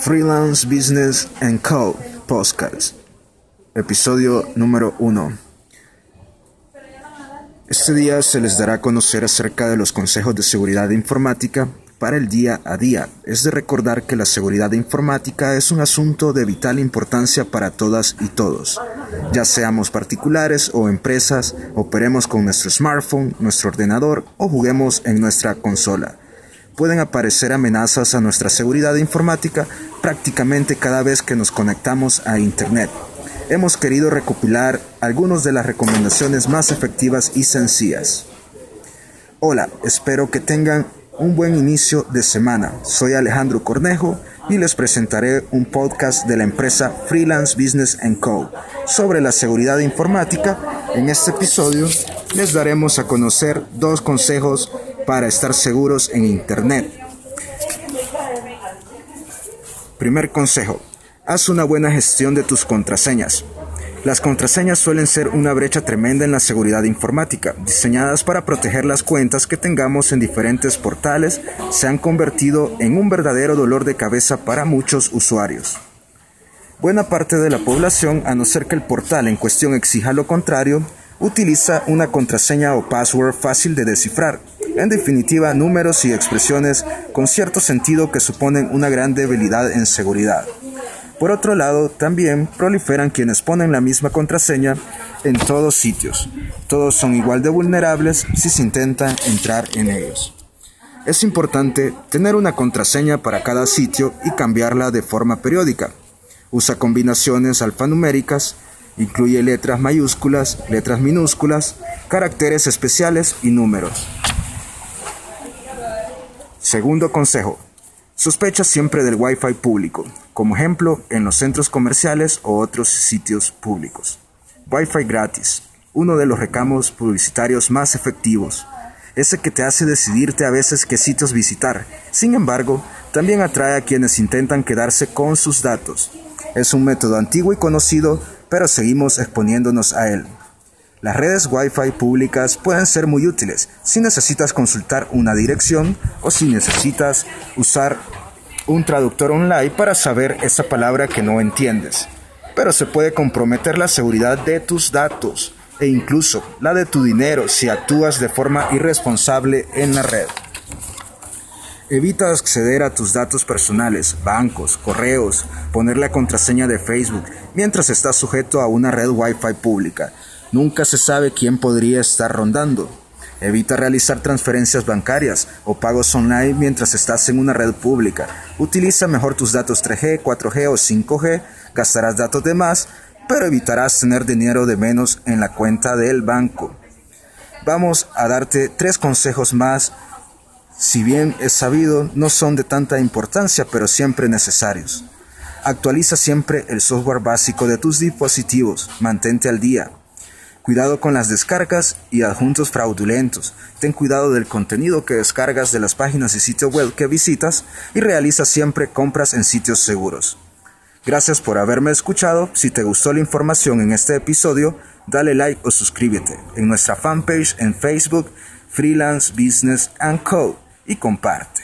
Freelance Business and Co. Podcast, episodio número 1. Este día se les dará a conocer acerca de los consejos de seguridad informática para el día a día. Es de recordar que la seguridad informática es un asunto de vital importancia para todas y todos. Ya seamos particulares o empresas, operemos con nuestro smartphone, nuestro ordenador o juguemos en nuestra consola. Pueden aparecer amenazas a nuestra seguridad informática prácticamente cada vez que nos conectamos a Internet. Hemos querido recopilar algunas de las recomendaciones más efectivas y sencillas. Hola, espero que tengan un buen inicio de semana. Soy Alejandro Cornejo y les presentaré un podcast de la empresa Freelance Business Co. sobre la seguridad informática. En este episodio les daremos a conocer dos consejos para estar seguros en Internet. Primer consejo. Haz una buena gestión de tus contraseñas. Las contraseñas suelen ser una brecha tremenda en la seguridad informática. Diseñadas para proteger las cuentas que tengamos en diferentes portales, se han convertido en un verdadero dolor de cabeza para muchos usuarios. Buena parte de la población, a no ser que el portal en cuestión exija lo contrario, utiliza una contraseña o password fácil de descifrar. En definitiva, números y expresiones con cierto sentido que suponen una gran debilidad en seguridad. Por otro lado, también proliferan quienes ponen la misma contraseña en todos sitios. Todos son igual de vulnerables si se intenta entrar en ellos. Es importante tener una contraseña para cada sitio y cambiarla de forma periódica. Usa combinaciones alfanuméricas, incluye letras mayúsculas, letras minúsculas, caracteres especiales y números. Segundo consejo. Sospecha siempre del Wi-Fi público, como ejemplo en los centros comerciales o otros sitios públicos. Wi-Fi gratis, uno de los recamos publicitarios más efectivos, ese que te hace decidirte a veces qué sitios visitar. Sin embargo, también atrae a quienes intentan quedarse con sus datos. Es un método antiguo y conocido, pero seguimos exponiéndonos a él. Las redes Wi-Fi públicas pueden ser muy útiles si necesitas consultar una dirección o si necesitas usar un traductor online para saber esa palabra que no entiendes. Pero se puede comprometer la seguridad de tus datos e incluso la de tu dinero si actúas de forma irresponsable en la red. Evita acceder a tus datos personales, bancos, correos, poner la contraseña de Facebook mientras estás sujeto a una red Wi-Fi pública Nunca se sabe quién podría estar rondando. Evita realizar transferencias bancarias o pagos online mientras estás en una red pública. Utiliza mejor tus datos 3G, 4G o 5G. Gastarás datos de más, pero evitarás tener dinero de menos en la cuenta del banco. Vamos a darte tres consejos más. Si bien es sabido, no son de tanta importancia, pero siempre necesarios. Actualiza siempre el software básico de tus dispositivos. Mantente al día. Cuidado con las descargas y adjuntos fraudulentos. Ten cuidado del contenido que descargas de las páginas y sitios web que visitas y realiza siempre compras en sitios seguros. Gracias por haberme escuchado. Si te gustó la información en este episodio, dale like o suscríbete en nuestra fanpage en Facebook Freelance Business Co. y comparte.